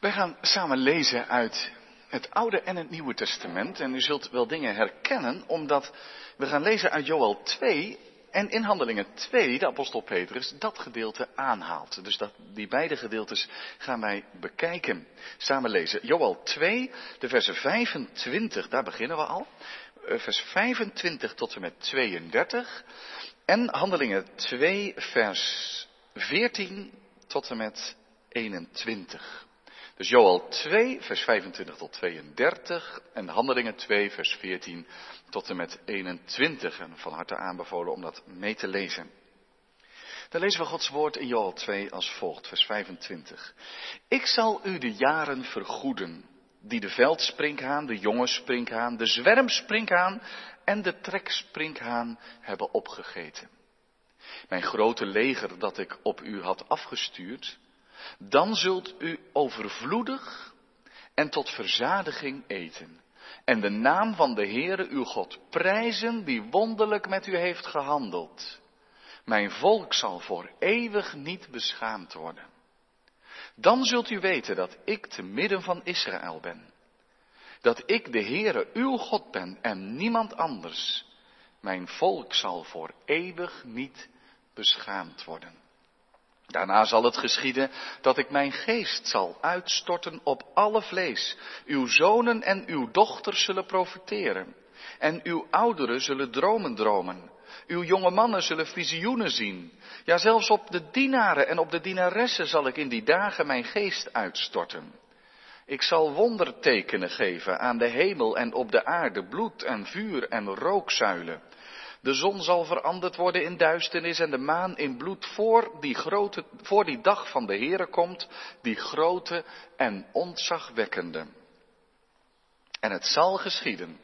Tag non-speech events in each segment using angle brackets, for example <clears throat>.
Wij gaan samen lezen uit het Oude en het Nieuwe Testament. En u zult wel dingen herkennen, omdat we gaan lezen uit Joel 2 en in Handelingen 2, de apostel Petrus, dat gedeelte aanhaalt. Dus dat, die beide gedeeltes gaan wij bekijken. Samen lezen. Joel 2, de versen 25, daar beginnen we al. Eh, vers 25 tot en met 32. En Handelingen 2, vers 14 tot en met 21. Dus Joel 2, vers 25 tot 32 en Handelingen 2, vers 14 tot en met 21. En van harte aanbevolen om dat mee te lezen. Dan lezen we Gods woord in Joel 2 als volgt, vers 25. Ik zal u de jaren vergoeden, die de veldsprinkhaan, de jonge sprinkhaan, de zwermsprinkhaan en de treksprinkhaan hebben opgegeten. Mijn grote leger dat ik op u had afgestuurd, dan zult u overvloedig en tot verzadiging eten. En de naam van de Heere uw God prijzen die wonderlijk met u heeft gehandeld. Mijn volk zal voor eeuwig niet beschaamd worden. Dan zult u weten dat ik te midden van Israël ben. Dat ik de Heere uw God ben en niemand anders. Mijn volk zal voor eeuwig niet beschaamd worden. Daarna zal het geschieden dat ik mijn geest zal uitstorten op alle vlees. Uw zonen en uw dochters zullen profiteren. En uw ouderen zullen dromen dromen. Uw jonge mannen zullen visioenen zien. Ja, zelfs op de dienaren en op de dienaressen zal ik in die dagen mijn geest uitstorten. Ik zal wondertekenen geven aan de hemel en op de aarde, bloed en vuur en rookzuilen. De zon zal veranderd worden in duisternis en de maan in bloed voor die, grote, voor die dag van de Heere komt, die grote en ontzagwekkende. En het zal geschieden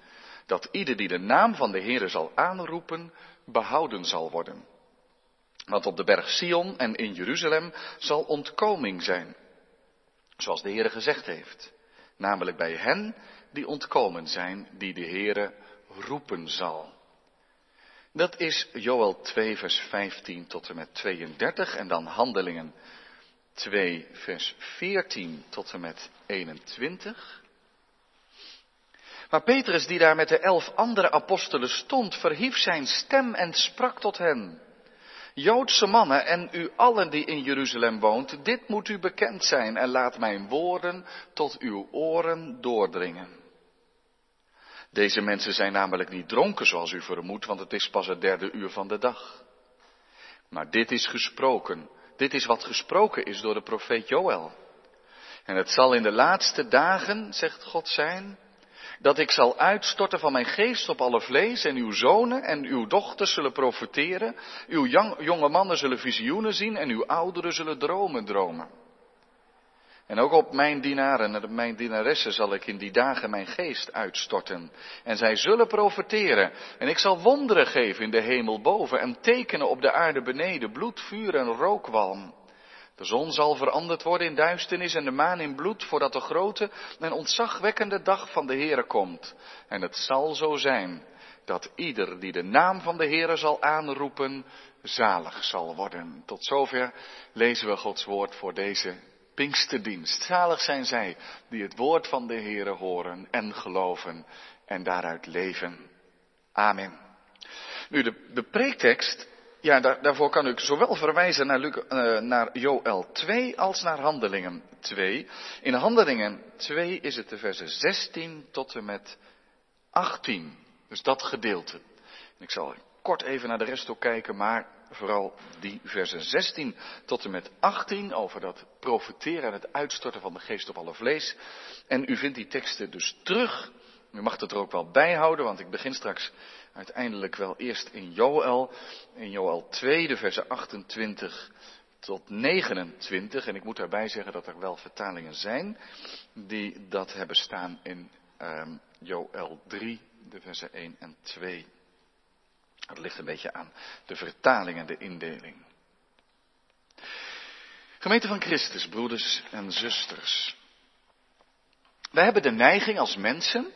dat ieder die de naam van de Heere zal aanroepen, behouden zal worden. Want op de berg Sion en in Jeruzalem zal ontkoming zijn, zoals de Heere gezegd heeft, namelijk bij hen die ontkomen zijn, die de Heere roepen zal. Dat is Joel 2, vers 15 tot en met 32 en dan Handelingen 2, vers 14 tot en met 21. Maar Petrus, die daar met de elf andere apostelen stond, verhief zijn stem en sprak tot hen. Joodse mannen en u allen die in Jeruzalem woont, dit moet u bekend zijn en laat mijn woorden tot uw oren doordringen. Deze mensen zijn namelijk niet dronken zoals u vermoedt, want het is pas het derde uur van de dag. Maar dit is gesproken. Dit is wat gesproken is door de profeet Joël. En het zal in de laatste dagen, zegt God zijn, dat ik zal uitstorten van mijn geest op alle vlees en uw zonen en uw dochters zullen profeteren, uw jonge mannen zullen visioenen zien en uw ouderen zullen dromen dromen. En ook op mijn dienaren en op mijn dienaressen zal ik in die dagen mijn geest uitstorten. En zij zullen profeteren. En ik zal wonderen geven in de hemel boven en tekenen op de aarde beneden, bloed, vuur en rookwalm. De zon zal veranderd worden in duisternis en de maan in bloed, voordat de grote en ontzagwekkende dag van de Heere komt. En het zal zo zijn dat ieder die de naam van de Heere zal aanroepen, zalig zal worden. Tot zover lezen we Gods woord voor deze Pinksterdienst. Zalig zijn zij die het woord van de Heere horen en geloven en daaruit leven. Amen. Nu, de, de preektekst, ja, daar, daarvoor kan ik zowel verwijzen naar, Luc, uh, naar Joel 2 als naar Handelingen 2. In Handelingen 2 is het de versen 16 tot en met 18. Dus dat gedeelte. Ik zal kort even naar de rest ook kijken, maar vooral die versen 16 tot en met 18 over dat profeteren en het uitstorten van de geest op alle vlees. En u vindt die teksten dus terug. U mag het er ook wel bij houden, want ik begin straks uiteindelijk wel eerst in Joel. In Joel 2, de versen 28 tot 29. En ik moet daarbij zeggen dat er wel vertalingen zijn die dat hebben staan in um, Joel 3, de versen 1 en 2. Dat ligt een beetje aan de vertaling en de indeling. Gemeente van Christus, broeders en zusters. Wij hebben de neiging als mensen,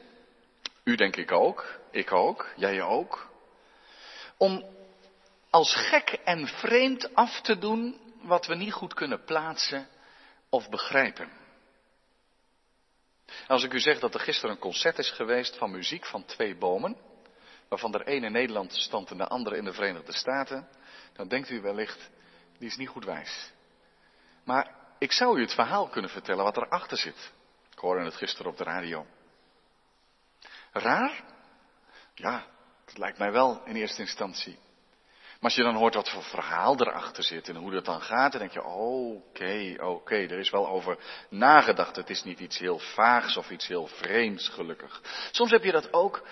u denk ik ook, ik ook, jij ook, om als gek en vreemd af te doen wat we niet goed kunnen plaatsen of begrijpen. Als ik u zeg dat er gisteren een concert is geweest van muziek van twee bomen, waarvan er een in Nederland stond en de andere in de Verenigde Staten, dan denkt u wellicht, die is niet goed wijs. Maar ik zou u het verhaal kunnen vertellen wat erachter zit. Ik hoorde het gisteren op de radio. Raar? Ja, dat lijkt mij wel in eerste instantie. Maar als je dan hoort wat voor verhaal erachter zit en hoe dat dan gaat, dan denk je, oké, oké, er is wel over nagedacht. Het is niet iets heel vaags of iets heel vreemds, gelukkig. Soms heb je dat ook,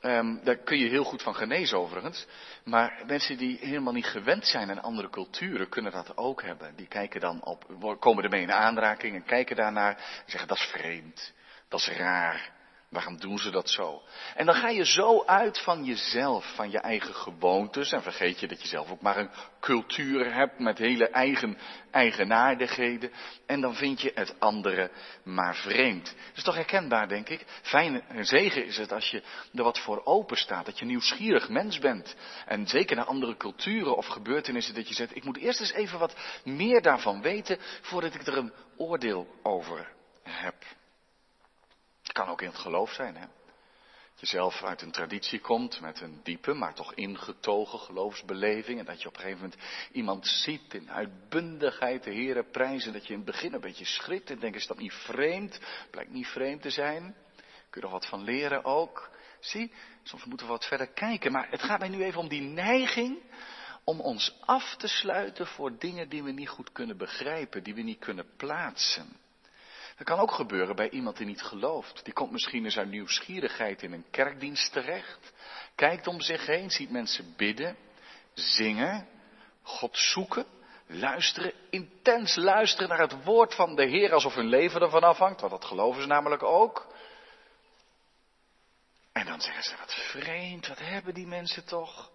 um, daar kun je heel goed van genezen overigens, maar mensen die helemaal niet gewend zijn aan andere culturen kunnen dat ook hebben. Die kijken dan op, komen ermee in aanraking en kijken daarnaar en zeggen, dat is vreemd, dat is raar. Waarom doen ze dat zo? En dan ga je zo uit van jezelf, van je eigen gewoontes. En vergeet je dat je zelf ook maar een cultuur hebt met hele eigen eigenaardigheden. En dan vind je het andere maar vreemd. Dat is toch herkenbaar, denk ik? Fijn en zegen is het als je er wat voor open staat. Dat je nieuwsgierig mens bent. En zeker naar andere culturen of gebeurtenissen dat je zegt, ik moet eerst eens even wat meer daarvan weten voordat ik er een oordeel over heb. Kan ook in het geloof zijn, hè. Dat je zelf uit een traditie komt met een diepe, maar toch ingetogen geloofsbeleving. En dat je op een gegeven moment iemand ziet in uitbundigheid de Heeren prijzen. Dat je in het begin een beetje schrikt en denkt, is dat niet vreemd? Blijkt niet vreemd te zijn. Kun je er wat van leren ook. Zie, soms moeten we wat verder kijken. Maar het gaat mij nu even om die neiging om ons af te sluiten voor dingen die we niet goed kunnen begrijpen, die we niet kunnen plaatsen. Dat kan ook gebeuren bij iemand die niet gelooft. Die komt misschien eens uit nieuwsgierigheid in een kerkdienst terecht. Kijkt om zich heen, ziet mensen bidden, zingen, God zoeken, luisteren, intens luisteren naar het woord van de Heer alsof hun leven ervan afhangt. Want dat geloven ze namelijk ook. En dan zeggen ze, wat vreemd, wat hebben die mensen toch?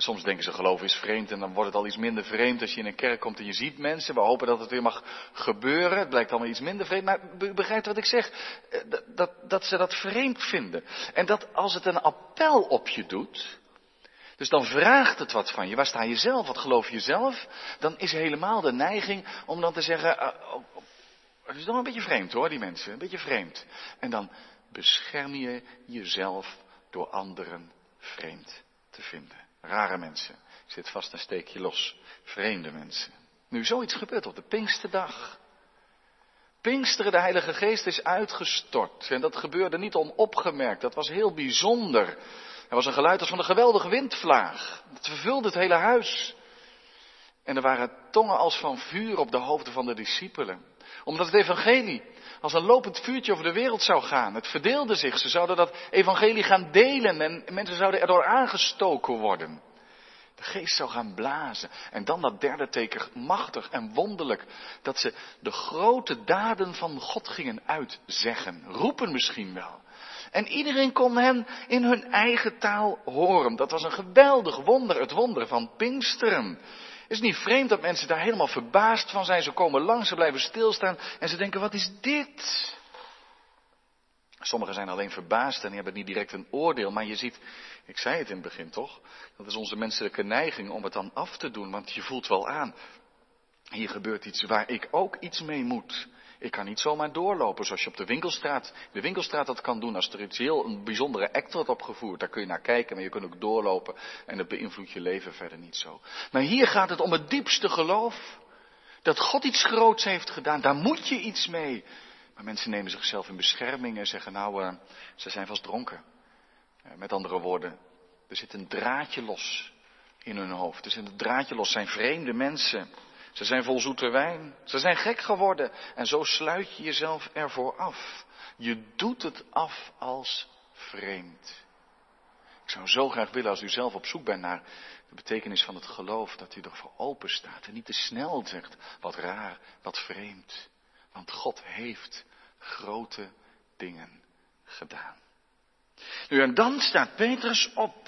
Soms denken ze geloof is vreemd en dan wordt het al iets minder vreemd als je in een kerk komt en je ziet mensen. We hopen dat het weer mag gebeuren. Het blijkt allemaal iets minder vreemd. Maar begrijpt wat ik zeg? Eh, dat, dat, dat ze dat vreemd vinden. En dat als het een appel op je doet. Dus dan vraagt het wat van je. Waar sta je zelf? Wat geloof je zelf? Dan is helemaal de neiging om dan te zeggen. Uh, het is nog een beetje vreemd hoor, die mensen. Een beetje vreemd. En dan bescherm je jezelf door anderen vreemd te vinden. Rare mensen. Zit vast een steekje los. Vreemde mensen. Nu, zoiets gebeurt op de Pinksterdag. Pinksteren, de Heilige Geest is uitgestort. En dat gebeurde niet onopgemerkt. Dat was heel bijzonder. Er was een geluid als van een geweldige windvlaag. Dat vervulde het hele huis. En er waren tongen als van vuur op de hoofden van de discipelen. Omdat het evangelie als een lopend vuurtje over de wereld zou gaan. Het verdeelde zich. Ze zouden dat evangelie gaan delen en mensen zouden erdoor aangestoken worden. De geest zou gaan blazen. En dan dat derde teken, machtig en wonderlijk, dat ze de grote daden van God gingen uitzeggen. Roepen misschien wel. En iedereen kon hen in hun eigen taal horen. Dat was een geweldig wonder, het wonder van Pinksteren. Het is niet vreemd dat mensen daar helemaal verbaasd van zijn. Ze komen langs, ze blijven stilstaan en ze denken, wat is dit? Sommigen zijn alleen verbaasd en hebben niet direct een oordeel, maar je ziet, ik zei het in het begin toch, dat is onze menselijke neiging om het dan af te doen, want je voelt wel aan, hier gebeurt iets waar ik ook iets mee moet. Ik kan niet zomaar doorlopen zoals je op de winkelstraat, de winkelstraat dat kan doen als er iets heel een bijzondere act wordt opgevoerd. Daar kun je naar kijken, maar je kunt ook doorlopen en dat beïnvloedt je leven verder niet zo. Maar hier gaat het om het diepste geloof. Dat God iets groots heeft gedaan, daar moet je iets mee. Maar mensen nemen zichzelf in bescherming en zeggen nou, uh, ze zijn vast dronken. Uh, met andere woorden, er zit een draadje los in hun hoofd. Er zit een draadje los, zijn vreemde mensen. Ze zijn vol zoete wijn. Ze zijn gek geworden. En zo sluit je jezelf ervoor af. Je doet het af als vreemd. Ik zou zo graag willen als u zelf op zoek bent naar de betekenis van het geloof, dat u ervoor open staat en niet te snel zegt, wat raar, wat vreemd. Want God heeft grote dingen gedaan. Nu en dan staat Petrus op.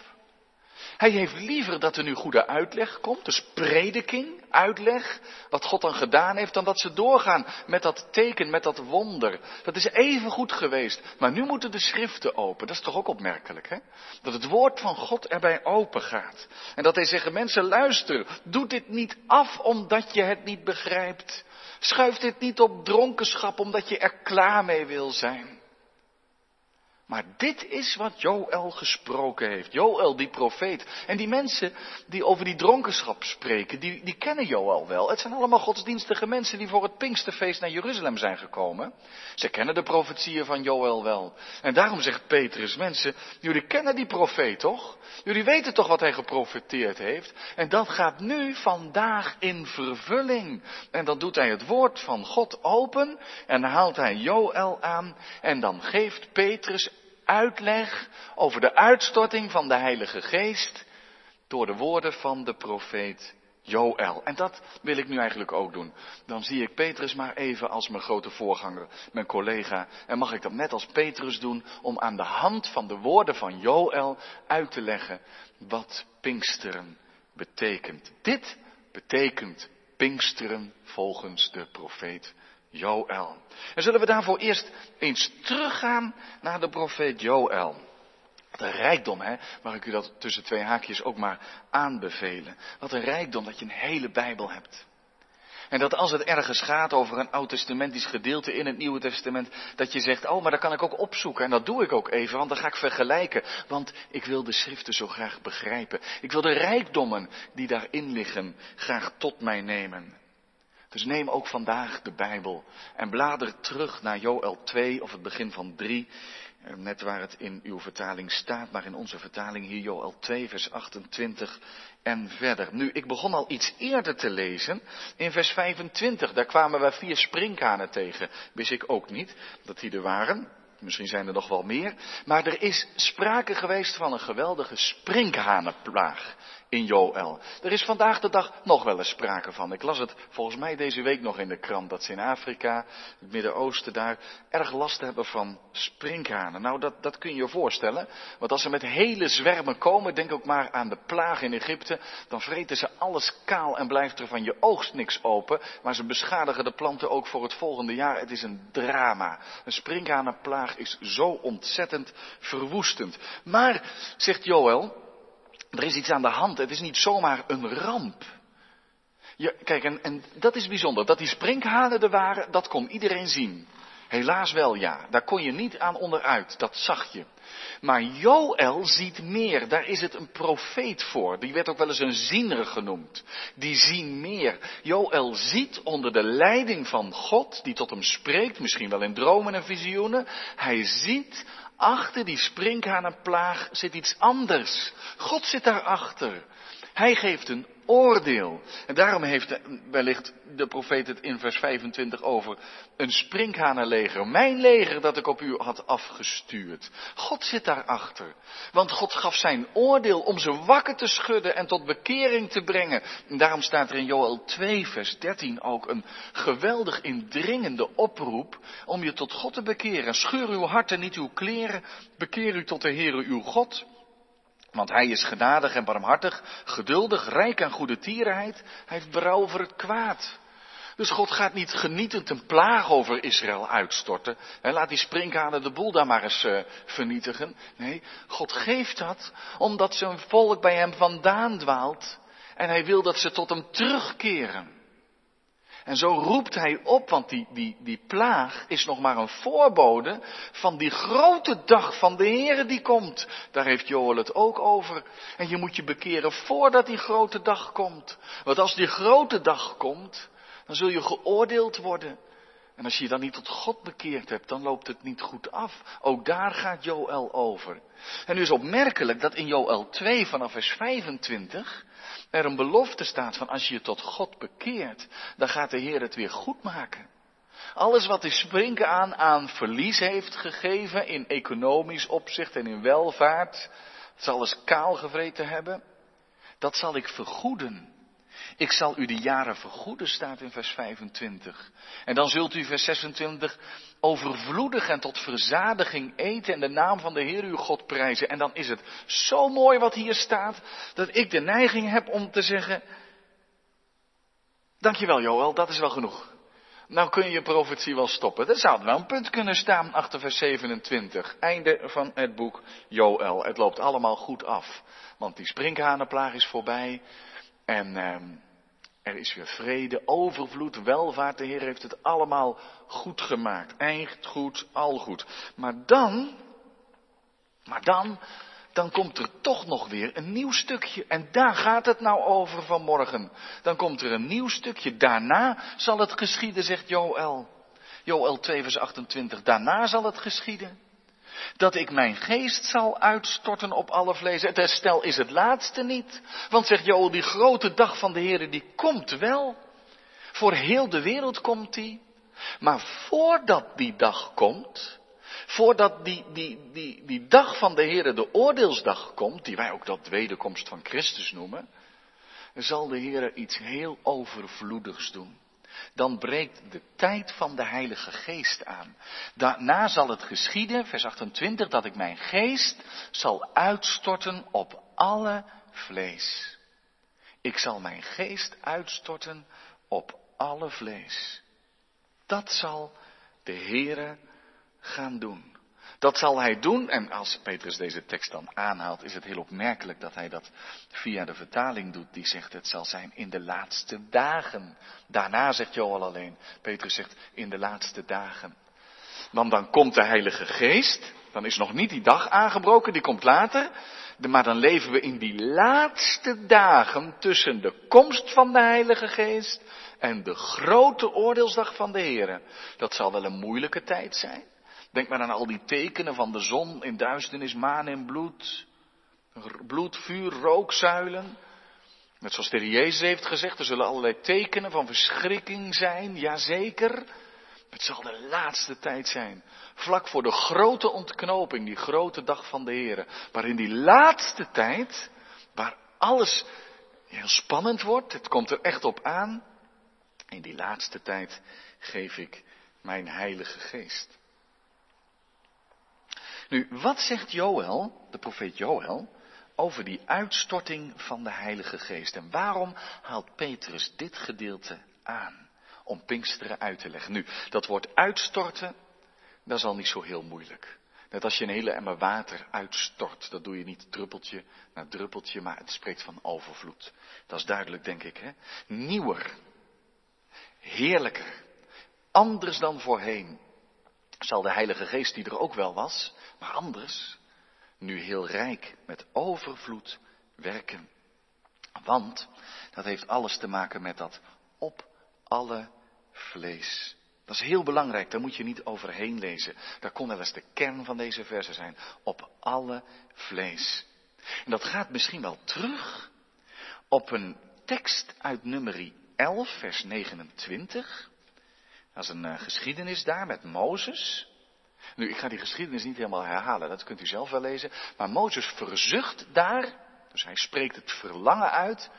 Hij heeft liever dat er nu goede uitleg komt, dus prediking, uitleg, wat God dan gedaan heeft, dan dat ze doorgaan met dat teken, met dat wonder. Dat is even goed geweest, maar nu moeten de schriften open. Dat is toch ook opmerkelijk, hè? Dat het woord van God erbij open gaat. En dat hij zeggen, mensen luister, doe dit niet af omdat je het niet begrijpt, Schuif dit niet op dronkenschap omdat je er klaar mee wil zijn. Maar dit is wat Joël gesproken heeft. Joël, die profeet. En die mensen die over die dronkenschap spreken, die, die kennen Joël wel. Het zijn allemaal godsdienstige mensen die voor het Pinksterfeest naar Jeruzalem zijn gekomen. Ze kennen de profetieën van Joël wel. En daarom zegt Petrus, mensen, jullie kennen die profeet toch? Jullie weten toch wat hij geprofeteerd heeft? En dat gaat nu vandaag in vervulling. En dan doet hij het woord van God open en haalt hij Joël aan. En dan geeft Petrus uitleg over de uitstorting van de Heilige Geest door de woorden van de profeet Joël. En dat wil ik nu eigenlijk ook doen. Dan zie ik Petrus maar even als mijn grote voorganger, mijn collega. En mag ik dat net als Petrus doen om aan de hand van de woorden van Joël uit te leggen wat Pinksteren betekent. Dit betekent Pinksteren volgens de profeet Joël. En zullen we daarvoor eerst eens teruggaan naar de profeet Joël. Wat een rijkdom, hè? Mag ik u dat tussen twee haakjes ook maar aanbevelen. Wat een rijkdom dat je een hele Bijbel hebt. En dat als het ergens gaat over een oud-testamentisch gedeelte in het Nieuwe Testament, dat je zegt, oh, maar dat kan ik ook opzoeken. En dat doe ik ook even, want dan ga ik vergelijken. Want ik wil de schriften zo graag begrijpen. Ik wil de rijkdommen die daarin liggen graag tot mij nemen. Dus neem ook vandaag de Bijbel en blader terug naar Joel 2 of het begin van 3. Eh, net waar het in uw vertaling staat, maar in onze vertaling hier Joel 2, vers 28 en verder. Nu, ik begon al iets eerder te lezen. In vers 25, daar kwamen we vier sprinkhanen tegen. Wist ik ook niet dat die er waren. Misschien zijn er nog wel meer. Maar er is sprake geweest van een geweldige sprinkhanenplaag in Joël. Er is vandaag de dag nog wel eens sprake van. Ik las het volgens mij deze week nog in de krant dat ze in Afrika, het Midden-Oosten daar, erg last hebben van sprinkhanen. Nou, dat, dat kun je je voorstellen. Want als ze met hele zwermen komen, denk ook maar aan de plaag in Egypte, dan vreten ze alles kaal en blijft er van je oogst niks open. Maar ze beschadigen de planten ook voor het volgende jaar. Het is een drama. Een sprinkhanenplaag is zo ontzettend verwoestend. Maar, zegt Joël, er is iets aan de hand. Het is niet zomaar een ramp. Kijk, en, en dat is bijzonder. Dat die sprinkhanen er waren, dat kon iedereen zien. Helaas wel, ja. Daar kon je niet aan onderuit. Dat zag je. Maar Joël ziet meer. Daar is het een profeet voor. Die werd ook wel eens een ziener genoemd. Die zien meer. Joël ziet onder de leiding van God, die tot hem spreekt, misschien wel in dromen en visioenen. Hij ziet Achter die sprinkhanenplaag zit iets anders. God zit daarachter. Hij geeft een oordeel. En daarom heeft wellicht de profeet het in vers 25 over een sprinkhanenleger. Mijn leger dat ik op u had afgestuurd. God zit daarachter. Want God gaf zijn oordeel om ze wakker te schudden en tot bekering te brengen. En daarom staat er in Joel 2 vers 13 ook een geweldig indringende oproep om je tot God te bekeren. Scheur uw hart en niet uw kleren. Bekeer u tot de Heere uw God. Want hij is genadig en barmhartig, geduldig, rijk aan goede tierenheid. Hij heeft berouw over het kwaad. Dus God gaat niet genietend een plaag over Israël uitstorten. En laat die sprinkhanen de boel daar maar eens uh, vernietigen. Nee, God geeft dat omdat zijn volk bij hem vandaan dwaalt. En hij wil dat ze tot hem terugkeren. En zo roept hij op, want die, die, die plaag is nog maar een voorbode van die grote dag van de Heere die komt. Daar heeft Joel het ook over. En je moet je bekeren voordat die grote dag komt. Want als die grote dag komt, dan zul je geoordeeld worden. En als je je dan niet tot God bekeerd hebt, dan loopt het niet goed af. Ook daar gaat Joel over. En nu is opmerkelijk dat in Joel 2 vanaf vers 25 er een belofte staat van als je je tot God bekeert, dan gaat de Heer het weer goed maken. Alles wat de sprinken aan aan verlies heeft gegeven in economisch opzicht en in welvaart, zal eens kaal gevreten hebben, dat zal ik vergoeden. Ik zal u de jaren vergoeden, staat in vers 25. En dan zult u vers 26 overvloedig en tot verzadiging eten en de naam van de Heer uw God prijzen. En dan is het zo mooi wat hier staat, dat ik de neiging heb om te zeggen, dankjewel Joël, dat is wel genoeg. Nou kun je je profetie wel stoppen. Er zou wel een punt kunnen staan achter vers 27. Einde van het boek Joël. Het loopt allemaal goed af. Want die sprinkhanenplaag is voorbij. En, ehm, Er is weer vrede, overvloed, welvaart. De Heer heeft het allemaal goed gemaakt. Echt goed, al goed. Maar dan, maar dan, dan komt er toch nog weer een nieuw stukje. En daar gaat het nou over vanmorgen. Dan komt er een nieuw stukje. Daarna zal het geschieden, zegt Joël. Joël 2 vers 28. Daarna zal het geschieden. Dat ik mijn geest zal uitstorten op alle vlees. Het herstel is het laatste niet. Want zegt Joel, die grote dag van de Heer, die komt wel. Voor heel de wereld komt die. Maar voordat die dag komt, voordat die, die, die, die dag van de Heer, de oordeelsdag komt, die wij ook dat wederkomst van Christus noemen, zal de Heer iets heel overvloedigs doen dan breekt de tijd van de Heilige Geest aan. Daarna zal het geschieden, vers 28, dat ik mijn geest zal uitstorten op alle vlees. Ik zal mijn geest uitstorten op alle vlees. Dat zal de Heere gaan doen. Dat zal hij doen, en als Petrus deze tekst dan aanhaalt, is het heel opmerkelijk dat hij dat via de vertaling doet, die zegt het zal zijn in de laatste dagen. Daarna zegt Joel alleen, Petrus zegt in de laatste dagen. Want dan komt de Heilige Geest, dan is nog niet die dag aangebroken, die komt later, maar dan leven we in die laatste dagen tussen de komst van de Heilige Geest en de grote oordeelsdag van de Heer. Dat zal wel een moeilijke tijd zijn. Denk maar aan al die tekenen van de zon in duisternis, maan en bloed. Bloed, vuur, rookzuilen. Net zoals de Heer Jezus heeft gezegd, er zullen allerlei tekenen van verschrikking zijn, jazeker. Het zal de laatste tijd zijn. Vlak voor de grote ontknoping, die grote dag van de Heer. Maar in die laatste tijd, waar alles heel spannend wordt, het komt er echt op aan. In die laatste tijd geef ik mijn Heilige Geest. Nu, wat zegt Joël, de profeet Joël, over die uitstorting van de Heilige Geest? En waarom haalt Petrus dit gedeelte aan? Om Pinksteren uit te leggen. Nu, dat woord uitstorten, dat is al niet zo heel moeilijk. Net als je een hele emmer water uitstort, dat doe je niet druppeltje na druppeltje, maar het spreekt van overvloed. Dat is duidelijk, denk ik, hè? Nieuwer, heerlijker, anders dan voorheen zal de Heilige Geest, die er ook wel was, maar anders, nu heel rijk met overvloed werken. Want dat heeft alles te maken met dat op alle vlees. Dat is heel belangrijk, daar moet je niet overheen lezen. Daar kon wel eens de kern van deze verse zijn. Op alle vlees. En dat gaat misschien wel terug op een tekst uit nummer 11, vers 29. Dat is een uh, geschiedenis daar met Mozes. Nu, ik ga die geschiedenis niet helemaal herhalen, dat kunt u zelf wel lezen. Maar Mozes verzucht daar, dus hij spreekt het verlangen uit,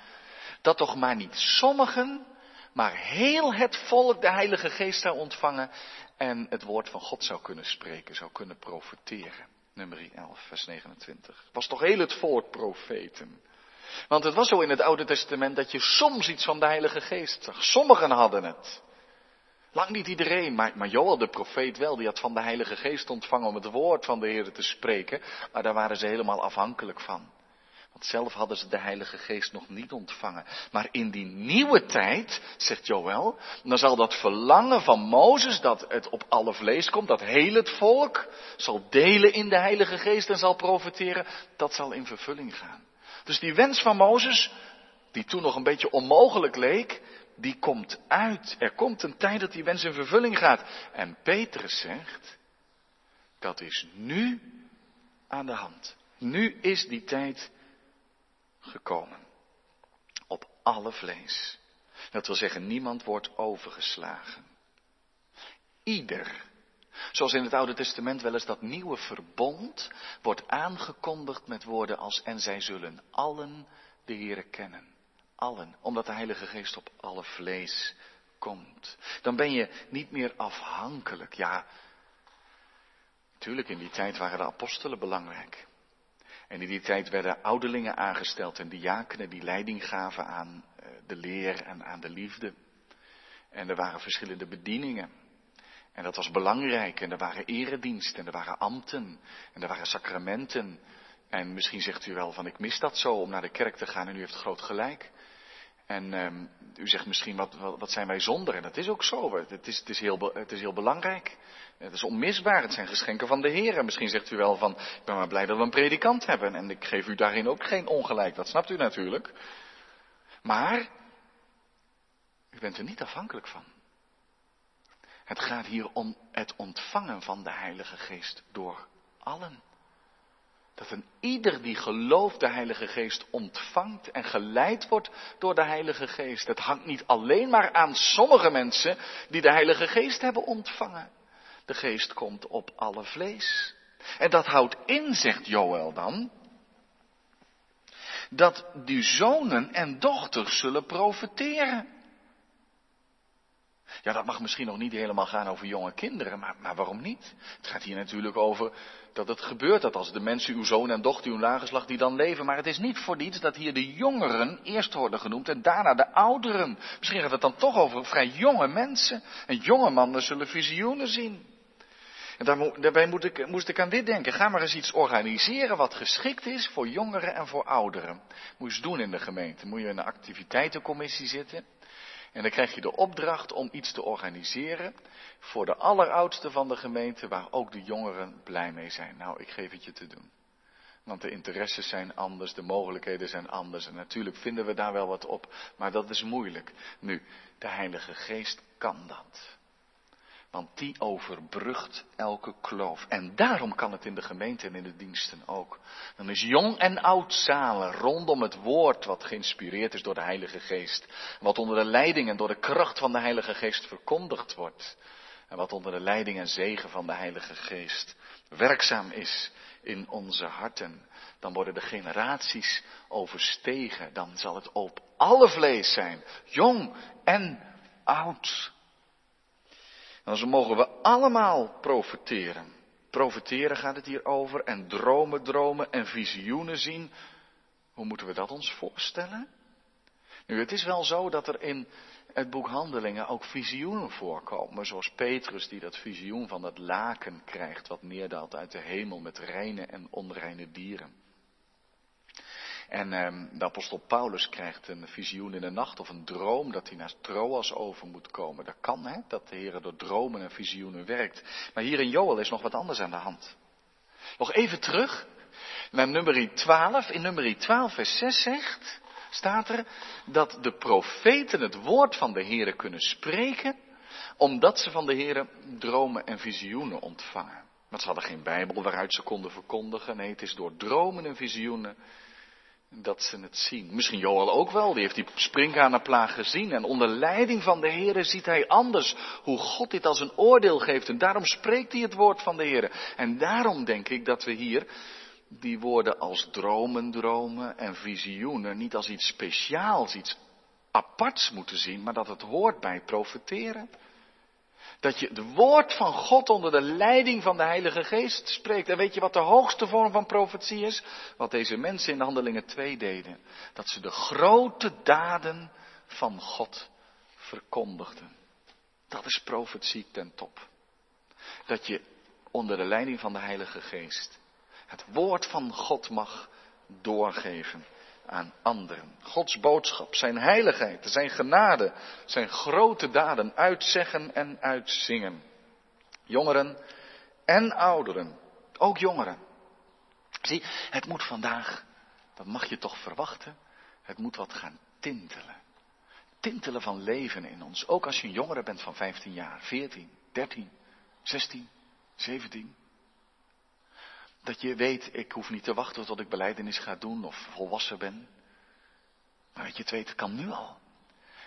dat toch maar niet sommigen, maar heel het volk de Heilige Geest zou ontvangen en het woord van God zou kunnen spreken, zou kunnen profeteren. Nummer 11, vers 29. Was toch heel het volk profeten. Want het was zo in het Oude Testament dat je soms iets van de Heilige Geest zag. Sommigen hadden het. Lang niet iedereen, maar, maar Joel de profeet wel, die had van de Heilige Geest ontvangen om het woord van de Heer te spreken, maar daar waren ze helemaal afhankelijk van. Want zelf hadden ze de Heilige Geest nog niet ontvangen. Maar in die nieuwe tijd, zegt Joel, dan zal dat verlangen van Mozes, dat het op alle vlees komt, dat heel het volk zal delen in de Heilige Geest en zal profiteren, dat zal in vervulling gaan. Dus die wens van Mozes, die toen nog een beetje onmogelijk leek, die komt uit. Er komt een tijd dat die wens in vervulling gaat. En Petrus zegt, dat is nu aan de hand. Nu is die tijd gekomen. Op alle vlees. Dat wil zeggen, niemand wordt overgeslagen. Ieder. Zoals in het Oude Testament wel eens dat nieuwe verbond wordt aangekondigd met woorden als en zij zullen allen de Heere kennen allen, omdat de Heilige Geest op alle vlees komt. Dan ben je niet meer afhankelijk. Ja, natuurlijk in die tijd waren de apostelen belangrijk. En in die tijd werden ouderlingen aangesteld en diakenen die leiding gaven aan eh, de leer en aan de liefde. En er waren verschillende bedieningen. En dat was belangrijk. En er waren erediensten, en er waren ambten, en er waren sacramenten. En misschien zegt u wel van ik mis dat zo om naar de kerk te gaan en u heeft groot gelijk. En um, u zegt misschien, wat, wat, wat, zijn wij zonder? En dat is ook zo. Het is, het, is heel, het is heel belangrijk. Het is onmisbaar. Het zijn geschenken van de Heer. En misschien zegt u wel van, ik ben maar blij dat we een predikant hebben. En ik geef u daarin ook geen ongelijk. Dat snapt u natuurlijk. Maar, u bent er niet afhankelijk van. Het gaat hier om het ontvangen van de Heilige Geest door allen. Dat een ieder die gelooft de Heilige Geest ontvangt en geleid wordt door de Heilige Geest. Het hangt niet alleen maar aan sommige mensen die de Heilige Geest hebben ontvangen. De Geest komt op alle vlees. En dat houdt in, zegt Joël dan, dat die zonen en dochters zullen profiteren. Ja, dat mag misschien nog niet helemaal gaan over jonge kinderen, maar, maar waarom niet? Het gaat hier natuurlijk over dat het gebeurt, dat als de mensen, uw zoon en dochter, uw nageslacht, die dan leven. Maar het is niet voor niets dat hier de jongeren eerst worden genoemd en daarna de ouderen. Misschien gaat het dan toch over vrij jonge mensen. En jonge mannen zullen visioenen zien. En daarbij moet ik, moest ik aan dit denken. Ga maar eens iets organiseren wat geschikt is voor jongeren en voor ouderen. Moet je eens doen in de gemeente. Moet je in een activiteitencommissie zitten. En dan krijg je de opdracht om iets te organiseren voor de alleroudste van de gemeente, waar ook de jongeren blij mee zijn. Nou, ik geef het je te doen. Want de interesses zijn anders, de mogelijkheden zijn anders. En natuurlijk vinden we daar wel wat op, maar dat is moeilijk. Nu, de Heilige Geest kan dat. Want die overbrugt elke kloof. En daarom kan het in de gemeente en in de diensten ook. Dan is jong en oud samen rondom het woord wat geïnspireerd is door de Heilige Geest. Wat onder de leiding en door de kracht van de Heilige Geest verkondigd wordt. En wat onder de leiding en zegen van de Heilige Geest werkzaam is in onze harten. Dan worden de generaties overstegen. Dan zal het op alle vlees zijn. Jong en oud. Dan zo mogen we allemaal profiteren. Profiteren gaat het hier over en dromen dromen en visioenen zien. Hoe moeten we dat ons voorstellen? Nu, het is wel zo dat er in het boek Handelingen ook visioenen voorkomen, zoals Petrus die dat visioen van dat laken krijgt wat neerdaalt uit de hemel met reine en onreine dieren. En um, de apostel Paulus krijgt een visioen in de nacht of een droom dat hij naar Troas over moet komen. Dat kan, hè, dat de Heer door dromen en visioenen werkt. Maar hier in Joel is nog wat anders aan de hand. Nog even terug naar nummer 12. In nummer 12 vers 6 zegt, staat er dat de profeten het woord van de Heer kunnen spreken, omdat ze van de Heer dromen en visioenen ontvangen. Maar ze hadden geen Bijbel waaruit ze konden verkondigen. Nee, het is door dromen en visioenen dat ze het zien. Misschien Joel ook wel, die heeft die springhanenplaag gezien. En onder leiding van de Heer ziet hij anders hoe God dit als een oordeel geeft. En daarom spreekt hij het woord van de Heer. En daarom denk ik dat we hier die woorden als dromen, dromen en visioenen niet als iets speciaals, iets aparts moeten zien, maar dat het hoort bij profeteren. Dat je het woord van God onder de leiding van de Heilige Geest spreekt. En weet je wat de hoogste vorm van profetie is? Wat deze mensen in de handelingen 2 deden. Dat ze de grote daden van God verkondigden. Dat is profetie ten top. Dat je onder de leiding van de Heilige Geest het woord van God mag doorgeven aan anderen. Gods boodschap, zijn heiligheid, zijn genade, zijn grote daden uitzeggen en uitzingen. Jongeren en ouderen, ook jongeren. Zie, het moet vandaag, dat mag je toch verwachten, het moet wat gaan tintelen. Tintelen van leven in ons. Ook als je een jongere bent van 15 jaar, 14, 13, 16, 17. Dat je weet, ik hoef niet te wachten tot ik beleidenis ga doen of volwassen ben. Maar dat je het weet, het kan nu al.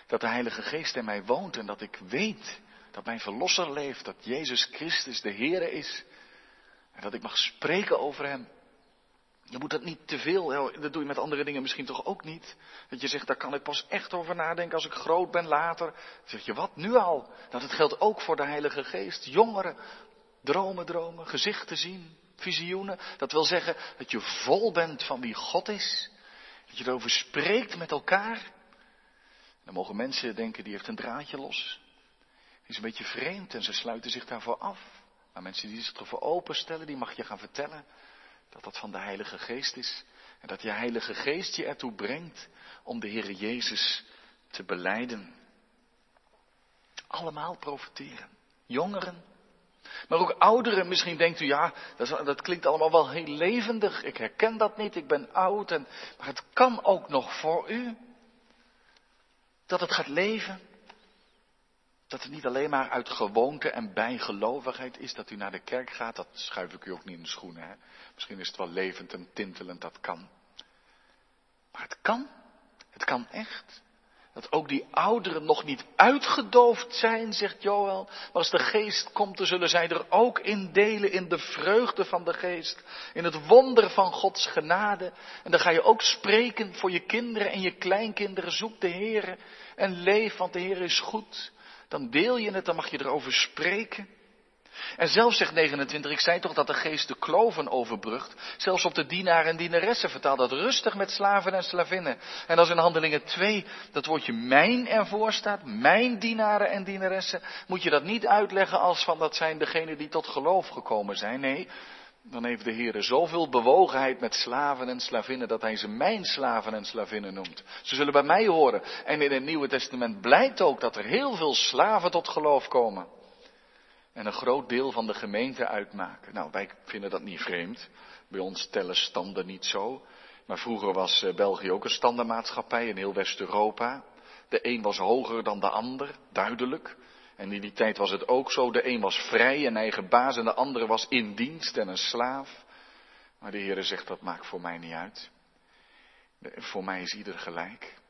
Dat de Heilige Geest in mij woont en dat ik weet dat mijn Verlosser leeft, dat Jezus Christus de Heere is. En dat ik mag spreken over Hem. Je moet dat niet te veel, dat doe je met andere dingen misschien toch ook niet. Dat je zegt, daar kan ik pas echt over nadenken als ik groot ben later. Dan zeg je, wat, nu al? Dat het geldt ook voor de Heilige Geest. Jongeren, dromen dromen, gezichten zien, visioenen. Dat wil zeggen dat je vol bent van wie God is. Dat je erover spreekt met elkaar. Dan mogen mensen denken, die heeft een draadje los. Die is een beetje vreemd en ze sluiten zich daarvoor af. Maar mensen die zich ervoor openstellen, die mag je gaan vertellen dat dat van de Heilige Geest is. En dat je Heilige Geest je ertoe brengt om de Heer Jezus te beleiden. Allemaal profiteren. Jongeren, maar ook ouderen. Misschien denkt u, ja, dat, dat, klinkt allemaal wel heel levendig. Ik herken dat niet, ik ben oud. En, maar het kan ook nog voor u. Dat het gaat leven. Dat het niet alleen maar uit gewoonte en bijgelovigheid is dat u naar de kerk gaat. Dat schuif ik u ook niet in de schoenen. Hè? Misschien is het wel levend en tintelend, dat kan. Maar het kan. Het kan echt. Dat ook die ouderen nog niet uitgedoofd zijn, zegt Joel. Maar als de geest komt, dan zullen zij er ook in delen in de vreugde van de geest. In het wonder van Gods genade. En dan ga je ook spreken voor je kinderen en je kleinkinderen. Zoek de Heer en leef, want de Heer is goed. Dan deel je het, dan mag je erover spreken. En zelf zegt 29, ik zei toch dat de geest de kloven overbrugt. Zelfs op de dienaren en dienaressen vertaalt dat rustig met slaven en slavinnen. En als in handelingen 2 dat woordje mijn ervoor staat, mijn dienaren en dienaressen, moet je dat niet uitleggen als van dat zijn degenen die tot geloof gekomen zijn. Nee, dan heeft de Heer zoveel bewogenheid met slaven en slavinnen dat hij ze mijn slaven en slavinnen noemt. Ze zullen bij mij horen. En in het Nieuwe Testament blijkt ook dat er heel veel slaven tot geloof komen en een groot deel van de gemeente uitmaken. Nou, wij vinden dat niet vreemd. Bij ons tellen standen niet zo. Maar vroeger was eh, België ook een standaardmaatschappij in heel West-Europa. De een was hoger dan de ander, duidelijk. En in die tijd was het ook zo. De een was vrij en eigen baas en de andere was in dienst en een slaaf. Maar de Heere zegt dat maakt voor mij niet uit. Voor mij is ieder gelijk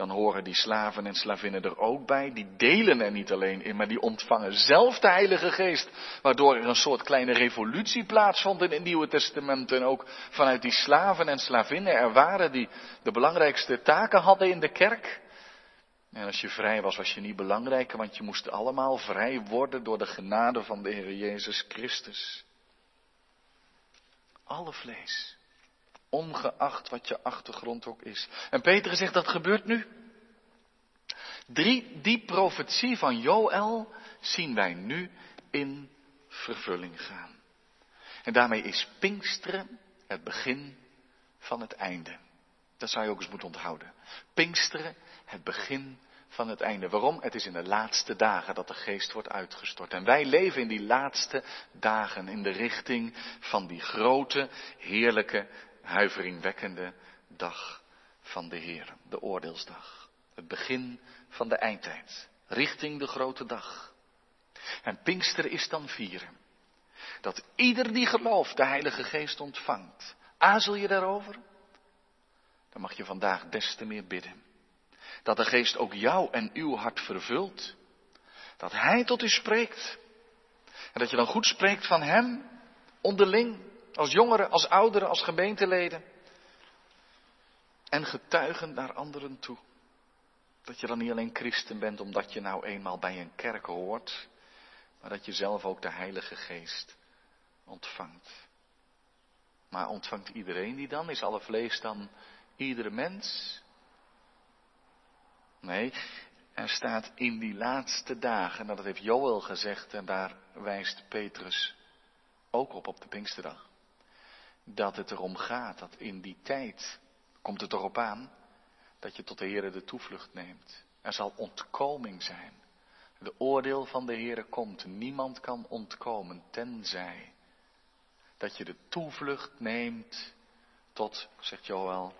dan horen die slaven en slavinnen er ook bij. Die delen er niet alleen in, maar die ontvangen zelf de Heilige Geest. Waardoor er een soort kleine revolutie plaatsvond in het Nieuwe Testament. En ook vanuit die slaven en slavinnen er waren die de belangrijkste taken hadden in de kerk. En als je vrij was, was je niet belangrijk, want je moest allemaal vrij worden door de genade van de Heer Jezus Christus. Alle vlees. Ongeacht wat je achtergrond ook is. En Peter zegt dat gebeurt nu. Drie, die profetie van Joël zien wij nu in vervulling gaan. En daarmee is Pinksteren het begin van het einde. Dat zou je ook eens moeten onthouden. Pinksteren, het begin van het einde. Waarom? Het is in de laatste dagen dat de geest wordt uitgestort. En wij leven in die laatste dagen in de richting van die grote, heerlijke huiveringwekkende dag van de Heer, de oordeelsdag. Het begin van de eindtijd, richting de grote dag. En Pinkster is dan vieren. Dat ieder die gelooft de Heilige Geest ontvangt. Azel je daarover? Dan mag je vandaag des te meer bidden. Dat de Geest ook jou en uw hart vervult. Dat Hij tot u spreekt. En dat je dan goed spreekt van Hem, onderling, als jongeren, als ouderen, als gemeenteleden. En getuigen naar anderen toe. Dat je dan niet alleen christen bent omdat je nou eenmaal bij een kerk hoort, maar dat je zelf ook de Heilige Geest ontvangt. Maar ontvangt iedereen die dan? Is alle vlees dan iedere mens? Nee, er staat in die laatste dagen, nou dat heeft Joel gezegd en daar wijst Petrus ook op op de Pinksterdag dat het erom gaat dat in die tijd komt het erop aan dat je tot de Heere de toevlucht neemt. Er zal ontkoming zijn. De oordeel van de Heere komt. Niemand kan ontkomen tenzij dat je de toevlucht neemt tot, zegt Joel,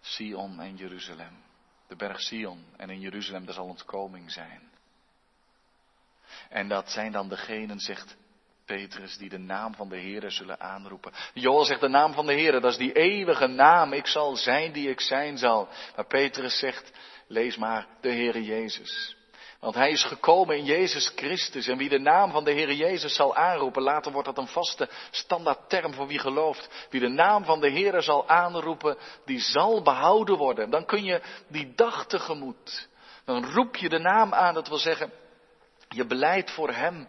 Sion en Jeruzalem. De berg Sion en in Jeruzalem, daar zal ontkoming zijn. En dat zijn dan degenen, zegt Petrus, die de naam van de Heere zullen aanroepen. Joel zegt de naam van de Heere, dat is die eeuwige naam. Ik zal zijn die ik zijn zal. Maar Petrus zegt, lees maar de Heere Jezus. Want hij is gekomen in Jezus Christus. En wie de naam van de Heere Jezus zal aanroepen, later wordt dat een vaste standaardterm voor wie gelooft. Wie de naam van de Heere zal aanroepen, die zal behouden worden. Dan kun je die dag tegemoet. Dan roep je de naam aan, dat wil zeggen, je beleidt voor hem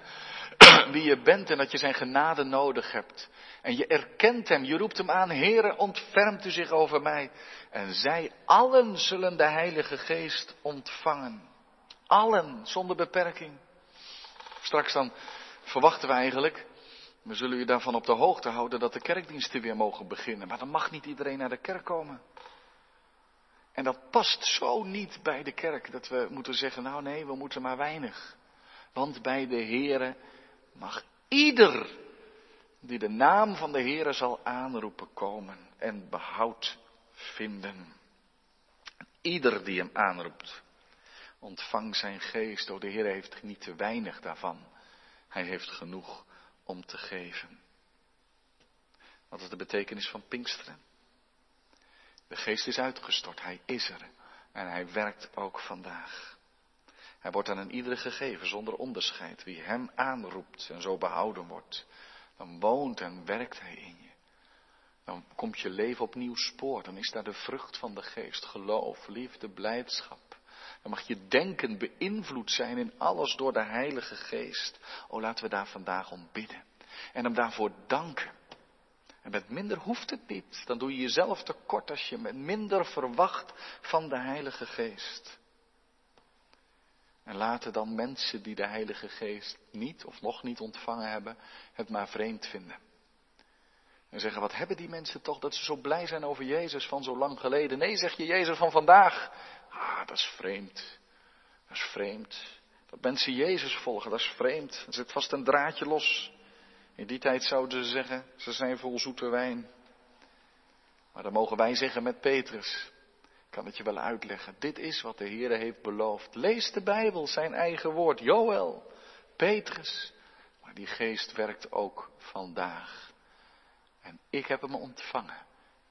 <clears throat> wie je bent en dat je zijn genade nodig hebt. En je erkent hem, je roept hem aan, Heere, ontfermt u zich over mij. En zij allen zullen de Heilige Geest ontvangen. Allen, zonder beperking. Straks dan verwachten we eigenlijk, we zullen u daarvan op de hoogte houden dat de kerkdiensten weer mogen beginnen. Maar dan mag niet iedereen naar de kerk komen. En dat past zo niet bij de kerk dat we moeten zeggen, nou nee, we moeten maar weinig. Want bij de Heere mag ieder die de naam van de Heere zal aanroepen komen en behoud vinden. Ieder die hem aanroept, ontvang zijn geest. O, de Heer heeft niet te weinig daarvan. Hij heeft genoeg om te geven. Wat is de betekenis van Pinksteren? De geest is uitgestort, hij is er en hij werkt ook vandaag. Hij wordt aan een iedere gegeven zonder onderscheid. Wie hem aanroept en zo behouden wordt, dan woont en werkt hij in je. Dan komt je leven opnieuw spoor. Dan is daar de vrucht van de geest. Geloof, liefde, blijdschap. Dan mag je denken beïnvloed zijn in alles door de Heilige Geest. O, laten we daar vandaag om bidden. En hem daarvoor danken. En met minder hoeft het niet. Dan doe je jezelf tekort als je met minder verwacht van de Heilige Geest. En laten dan mensen die de Heilige Geest niet of nog niet ontvangen hebben, het maar vreemd vinden. En zeggen, wat hebben die mensen toch dat ze zo blij zijn over Jezus van zo lang geleden? Nee, zeg je Jezus van vandaag. Ah, dat is vreemd. Dat is vreemd. Dat mensen Jezus volgen, dat is vreemd. Er zit vast een draadje los. In die tijd zouden ze zeggen, ze zijn vol zoete wijn. Maar dan mogen wij zeggen met Petrus, kan het je wel uitleggen. Dit is wat de Heer heeft beloofd. Lees de Bijbel, zijn eigen woord. Joël, Petrus. Maar die geest werkt ook vandaag. En ik heb hem ontvangen.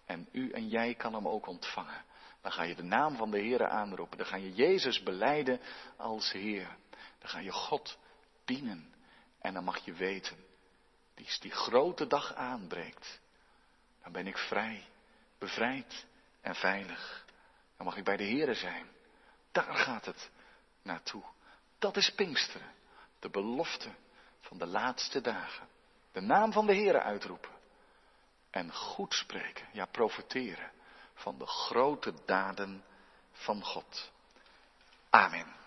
En u en jij kan hem ook ontvangen. Dan ga je de naam van de Heer aanroepen. Dan ga je Jezus beleiden als Heer. Dan ga je God dienen. En dan mag je weten, die, die grote dag aanbreekt. Dan ben ik vrij, bevrijd en veilig. Dan mag ik bij de Here zijn. Daar gaat het naartoe. Dat is Pinksteren. De belofte van de laatste dagen. De naam van de Here uitroepen. En goed spreken, ja profeteren van de grote daden van God. Amen.